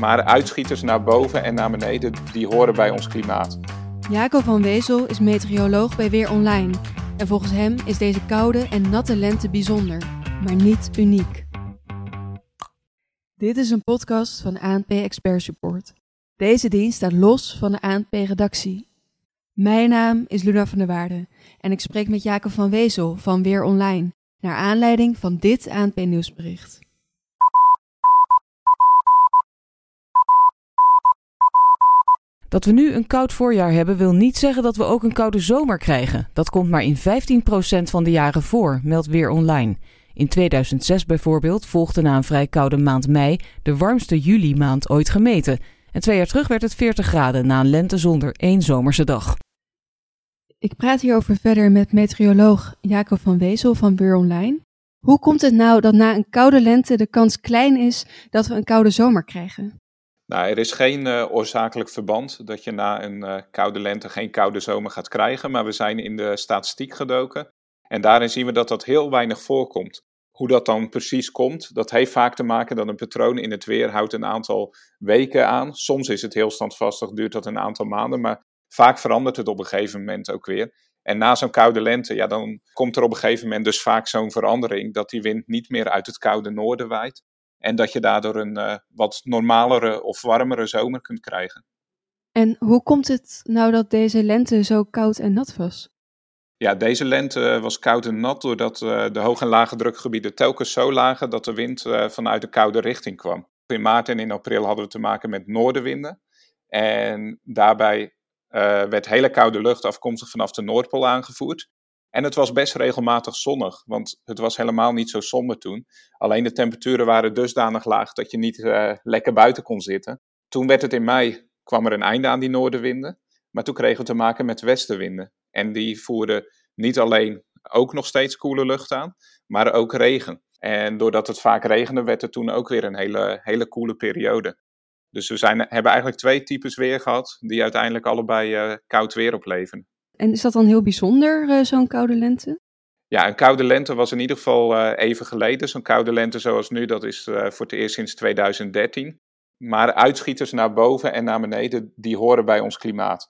Maar uitschieters naar boven en naar beneden, die horen bij ons klimaat. Jaco van Wezel is meteoroloog bij Weer Online. En volgens hem is deze koude en natte lente bijzonder, maar niet uniek. Dit is een podcast van ANP Expert Support. Deze dienst staat los van de ANP-redactie. Mijn naam is Luna van der Waarde en ik spreek met Jacob van Wezel van Weer Online naar aanleiding van dit ANP-nieuwsbericht. Dat we nu een koud voorjaar hebben wil niet zeggen dat we ook een koude zomer krijgen. Dat komt maar in 15% van de jaren voor, meldt Weer Online. In 2006 bijvoorbeeld volgde na een vrij koude maand mei de warmste juli maand ooit gemeten. En twee jaar terug werd het 40 graden na een lente zonder één zomerse dag. Ik praat hierover verder met meteoroloog Jacob van Wezel van Weer Online. Hoe komt het nou dat na een koude lente de kans klein is dat we een koude zomer krijgen? Nou, er is geen uh, oorzakelijk verband dat je na een uh, koude lente geen koude zomer gaat krijgen, maar we zijn in de statistiek gedoken en daarin zien we dat dat heel weinig voorkomt. Hoe dat dan precies komt, dat heeft vaak te maken dat een patroon in het weer houdt een aantal weken aan. Soms is het heel standvastig, duurt dat een aantal maanden, maar vaak verandert het op een gegeven moment ook weer. En na zo'n koude lente, ja, dan komt er op een gegeven moment dus vaak zo'n verandering dat die wind niet meer uit het koude noorden waait. En dat je daardoor een uh, wat normalere of warmere zomer kunt krijgen. En hoe komt het nou dat deze lente zo koud en nat was? Ja, deze lente was koud en nat doordat uh, de hoge en lage drukgebieden telkens zo lagen dat de wind uh, vanuit de koude richting kwam. In maart en in april hadden we te maken met noordenwinden. En daarbij werd hele koude lucht afkomstig vanaf de Noordpool aangevoerd. En het was best regelmatig zonnig, want het was helemaal niet zo somber toen. Alleen de temperaturen waren dusdanig laag dat je niet uh, lekker buiten kon zitten. Toen werd het in mei, kwam er een einde aan die noordenwinden. Maar toen kregen we te maken met westenwinden. En die voerden niet alleen ook nog steeds koele lucht aan, maar ook regen. En doordat het vaak regende, werd het toen ook weer een hele, hele koele periode. Dus we zijn, hebben eigenlijk twee types weer gehad, die uiteindelijk allebei uh, koud weer opleveren. En is dat dan heel bijzonder, uh, zo'n koude lente? Ja, een koude lente was in ieder geval uh, even geleden. Zo'n koude lente zoals nu, dat is uh, voor het eerst sinds 2013. Maar uitschieters naar boven en naar beneden, die horen bij ons klimaat.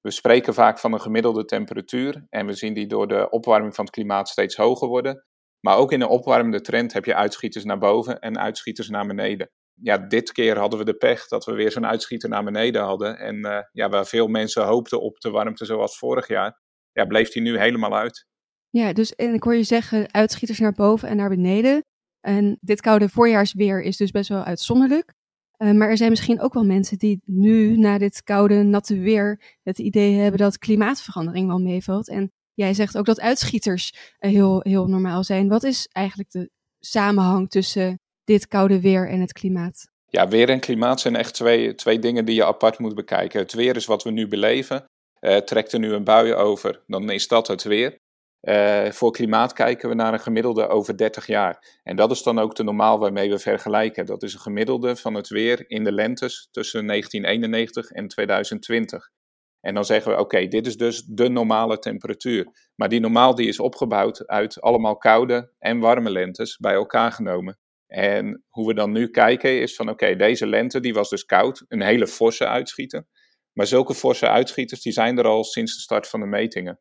We spreken vaak van een gemiddelde temperatuur en we zien die door de opwarming van het klimaat steeds hoger worden. Maar ook in een opwarmende trend heb je uitschieters naar boven en uitschieters naar beneden ja, dit keer hadden we de pech dat we weer zo'n uitschieter naar beneden hadden. En uh, ja, waar veel mensen hoopten op de warmte zoals vorig jaar, ja, bleef die nu helemaal uit. Ja, dus en ik hoor je zeggen uitschieters naar boven en naar beneden. En dit koude voorjaarsweer is dus best wel uitzonderlijk. Uh, maar er zijn misschien ook wel mensen die nu, na dit koude, natte weer, het idee hebben dat klimaatverandering wel meevalt. En jij zegt ook dat uitschieters uh, heel, heel normaal zijn. Wat is eigenlijk de samenhang tussen dit koude weer en het klimaat? Ja, weer en klimaat zijn echt twee, twee dingen die je apart moet bekijken. Het weer is wat we nu beleven. Uh, trekt er nu een bui over, dan is dat het weer. Uh, voor klimaat kijken we naar een gemiddelde over 30 jaar. En dat is dan ook de normaal waarmee we vergelijken. Dat is een gemiddelde van het weer in de lentes tussen 1991 en 2020. En dan zeggen we, oké, dit is dus de normale temperatuur. Maar die normaal die is opgebouwd uit allemaal koude en warme lentes bij elkaar genomen. En hoe we dan nu kijken is van oké, deze lente die was dus koud, een hele forse uitschieter. Maar zulke forse uitschieters die zijn er al sinds de start van de metingen.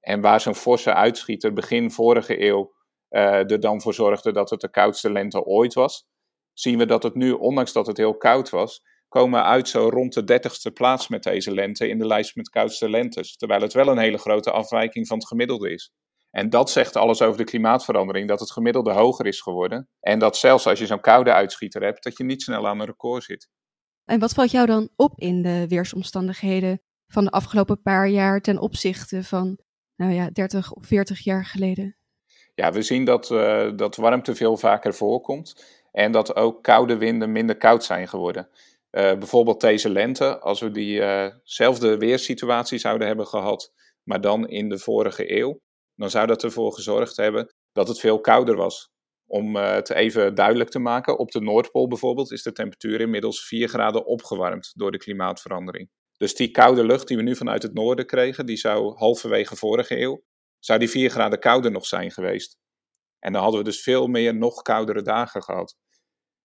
En waar zo'n forse uitschieter begin vorige eeuw uh, er dan voor zorgde dat het de koudste lente ooit was, zien we dat het nu, ondanks dat het heel koud was, komen uit zo rond de dertigste plaats met deze lente in de lijst met koudste lentes. Terwijl het wel een hele grote afwijking van het gemiddelde is. En dat zegt alles over de klimaatverandering, dat het gemiddelde hoger is geworden. En dat zelfs als je zo'n koude uitschieter hebt, dat je niet snel aan een record zit. En wat valt jou dan op in de weersomstandigheden van de afgelopen paar jaar ten opzichte van, nou ja, 30 of 40 jaar geleden? Ja, we zien dat, uh, dat warmte veel vaker voorkomt en dat ook koude winden minder koud zijn geworden. Uh, bijvoorbeeld deze lente, als we diezelfde uh weersituatie zouden hebben gehad, maar dan in de vorige eeuw, dan zou dat ervoor gezorgd hebben dat het veel kouder was. Om uh, het even duidelijk te maken, op de Noordpool bijvoorbeeld is de temperatuur inmiddels 4 graden opgewarmd door de klimaatverandering. Dus die koude lucht die we nu vanuit het noorden kregen, die zou halverwege vorige eeuw, zou die 4 graden kouder nog zijn geweest. En dan hadden we dus veel meer nog koudere dagen gehad.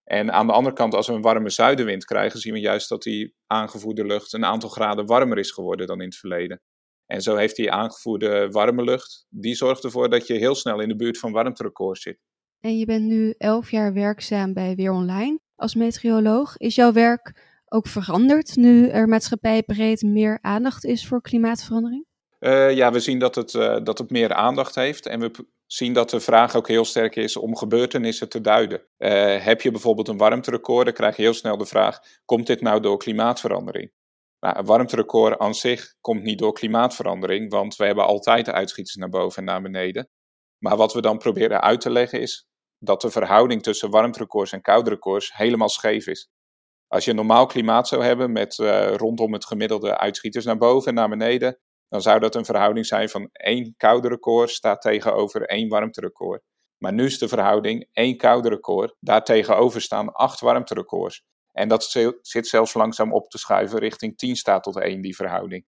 En aan de andere kant, als we een warme zuidenwind krijgen, zien we juist dat die aangevoerde lucht een aantal graden warmer is geworden dan in het verleden. En zo heeft die aangevoerde warme lucht, die zorgt ervoor dat je heel snel in de buurt van warmterecords zit. En je bent nu elf jaar werkzaam bij Weer Online als meteoroloog. Is jouw werk ook veranderd nu er maatschappijbreed meer aandacht is voor klimaatverandering? Uh, ja, we zien dat het, uh, dat het meer aandacht heeft. En we zien dat de vraag ook heel sterk is om gebeurtenissen te duiden. Uh, heb je bijvoorbeeld een warmterecord, dan krijg je heel snel de vraag: komt dit nou door klimaatverandering? Nou, een warmterecord aan zich komt niet door klimaatverandering, want we hebben altijd uitschieters naar boven en naar beneden. Maar wat we dan proberen uit te leggen is dat de verhouding tussen warmterecords en koude records helemaal scheef is. Als je een normaal klimaat zou hebben met uh, rondom het gemiddelde uitschieters naar boven en naar beneden, dan zou dat een verhouding zijn van één koude record staat tegenover één warmterecord. Maar nu is de verhouding één koude record, daartegenover staan acht warmterecords. En dat zit zelfs langzaam op te schuiven richting 10 staat tot 1, die verhouding.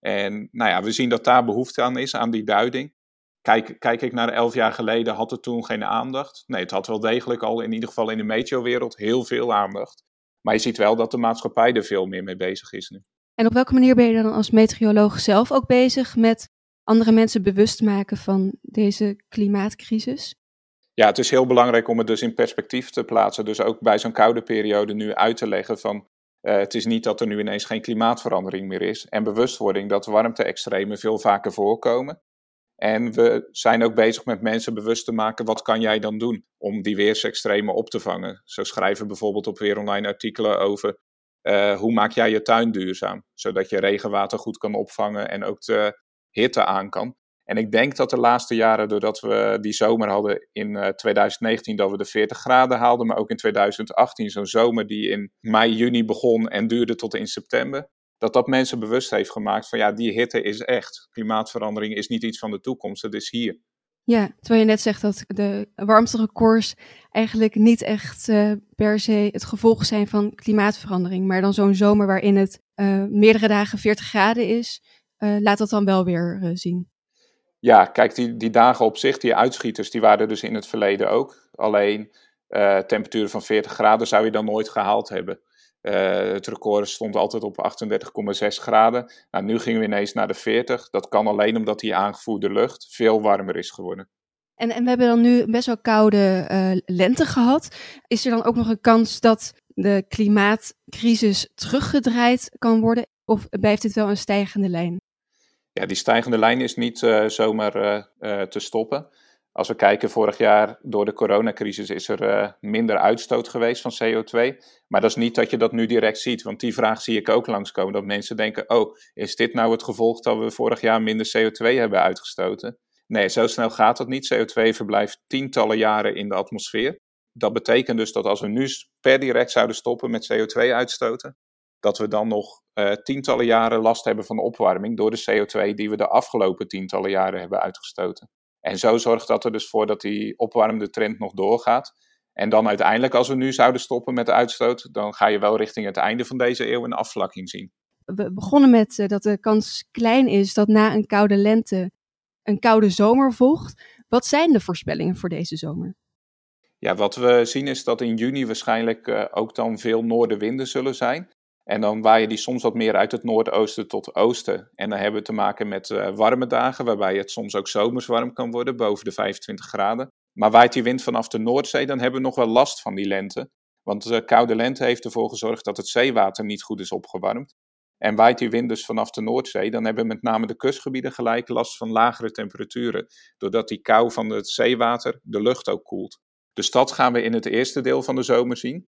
En nou ja, we zien dat daar behoefte aan is, aan die duiding. Kijk, kijk ik naar elf jaar geleden, had het toen geen aandacht? Nee, het had wel degelijk al in ieder geval in de meteowereld heel veel aandacht. Maar je ziet wel dat de maatschappij er veel meer mee bezig is nu. En op welke manier ben je dan als meteoroloog zelf ook bezig met andere mensen bewust maken van deze klimaatcrisis? Ja, het is heel belangrijk om het dus in perspectief te plaatsen. Dus ook bij zo'n koude periode nu uit te leggen van uh, het is niet dat er nu ineens geen klimaatverandering meer is. En bewustwording dat warmte-extremen veel vaker voorkomen. En we zijn ook bezig met mensen bewust te maken, wat kan jij dan doen om die weersextremen op te vangen? Zo schrijven bijvoorbeeld op Weer Online artikelen over uh, hoe maak jij je tuin duurzaam, zodat je regenwater goed kan opvangen en ook de hitte aan kan. En ik denk dat de laatste jaren, doordat we die zomer hadden in uh, 2019, dat we de 40 graden haalden, maar ook in 2018 zo'n zomer die in mei, juni begon en duurde tot in september, dat dat mensen bewust heeft gemaakt van ja, die hitte is echt. Klimaatverandering is niet iets van de toekomst, het is hier. Ja, terwijl je net zegt dat de warmterecords eigenlijk niet echt uh, per se het gevolg zijn van klimaatverandering, maar dan zo'n zomer waarin het uh, meerdere dagen 40 graden is, laat dat dan wel weer zien. Ja, kijk, die, die dagen op zich, die uitschieters, die waren dus in het verleden ook. Alleen temperaturen van 40 graden zou je dan nooit gehaald hebben. Uh, het record stond altijd op 38,6 graden. Nou, nu gingen we ineens naar de 40. Dat kan alleen omdat die aangevoerde lucht veel warmer is geworden. En, en we hebben dan nu best wel koude uh, lente gehad. Is er dan ook nog een kans dat de klimaatcrisis teruggedraaid kan worden? Of blijft dit wel een stijgende lijn? Ja, die stijgende lijn is niet uh, zomaar te stoppen. Als we kijken, vorig jaar door de coronacrisis is er minder uitstoot geweest van CO2. Maar dat is niet dat je dat nu direct ziet, want die vraag zie ik ook langskomen. Dat mensen denken, oh, is dit nou het gevolg dat we vorig jaar minder CO2 hebben uitgestoten? Nee, zo snel gaat dat niet. CO2 verblijft tientallen jaren in de atmosfeer. Dat betekent dus dat als we nu per direct zouden stoppen met CO2 uitstoten, dat we dan nog uh, tientallen jaren last hebben van de opwarming door de CO2 die we de afgelopen tientallen jaren hebben uitgestoten. En zo zorgt dat er dus voor dat die opwarmende trend nog doorgaat. En dan uiteindelijk, als we nu zouden stoppen met de uitstoot, dan ga je wel richting het einde van deze eeuw een afvlakking zien. We begonnen met uh, dat de kans klein is dat na een koude lente een koude zomer volgt. Wat zijn de voorspellingen voor deze zomer? Ja, wat we zien is dat in juni waarschijnlijk uh, ook dan veel noordenwinden zullen zijn. En dan waaien die soms wat meer uit het noordoosten tot oosten. En dan hebben we te maken met uh, warme dagen, waarbij het soms ook zomers warm kan worden, boven de 25 graden. Maar waait die wind vanaf de Noordzee, dan hebben we nog wel last van die lente. Want de koude lente heeft ervoor gezorgd dat het zeewater niet goed is opgewarmd. En waait die wind dus vanaf de Noordzee, dan hebben met name de kustgebieden gelijk last van lagere temperaturen. Doordat die kou van het zeewater de lucht ook koelt. Dus dat gaan we in het eerste deel van de zomer zien.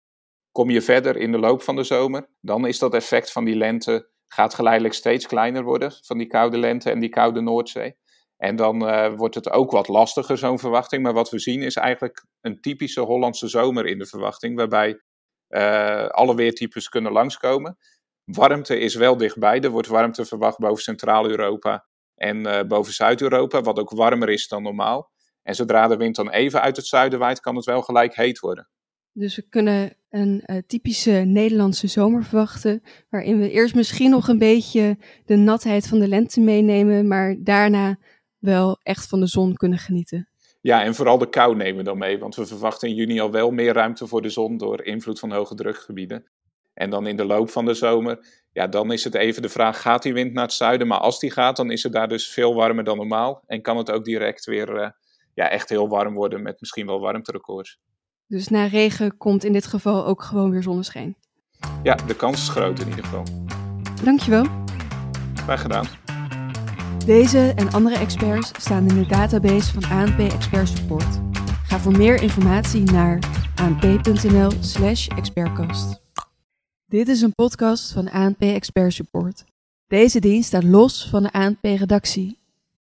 Kom je verder in de loop van de zomer, dan is dat effect van die lente gaat geleidelijk steeds kleiner worden, van die koude lente en die koude Noordzee. En dan uh, wordt het ook wat lastiger, zo'n verwachting. Maar wat we zien is eigenlijk een typische Hollandse zomer in de verwachting, waarbij uh, alle weertypes kunnen langskomen. Warmte is wel dichtbij. Er wordt warmte verwacht boven Centraal-Europa en uh, boven Zuid-Europa, wat ook warmer is dan normaal. En zodra de wind dan even uit het zuiden waait, kan het wel gelijk heet worden. Dus we kunnen een uh, typische Nederlandse zomer verwachten, waarin we eerst misschien nog een beetje de natheid van de lente meenemen, maar daarna wel echt van de zon kunnen genieten. Ja, en vooral de kou nemen dan mee, want we verwachten in juni al wel meer ruimte voor de zon door invloed van hoge drukgebieden. En dan in de loop van de zomer, ja, dan is het even de vraag, gaat die wind naar het zuiden? Maar als die gaat, dan is het daar dus veel warmer dan normaal. En kan het ook direct weer uh, ja, echt heel warm worden met misschien wel warmterecords. Dus na regen komt in dit geval ook gewoon weer zonneschijn? Ja, de kans is groot in ieder geval. Dankjewel. Graag gedaan. Deze en andere experts staan in de database van ANP Expert Support. Ga voor meer informatie naar anp.nl/slash expertcast. Dit is een podcast van ANP Expert Support. Deze dienst staat los van de ANP-redactie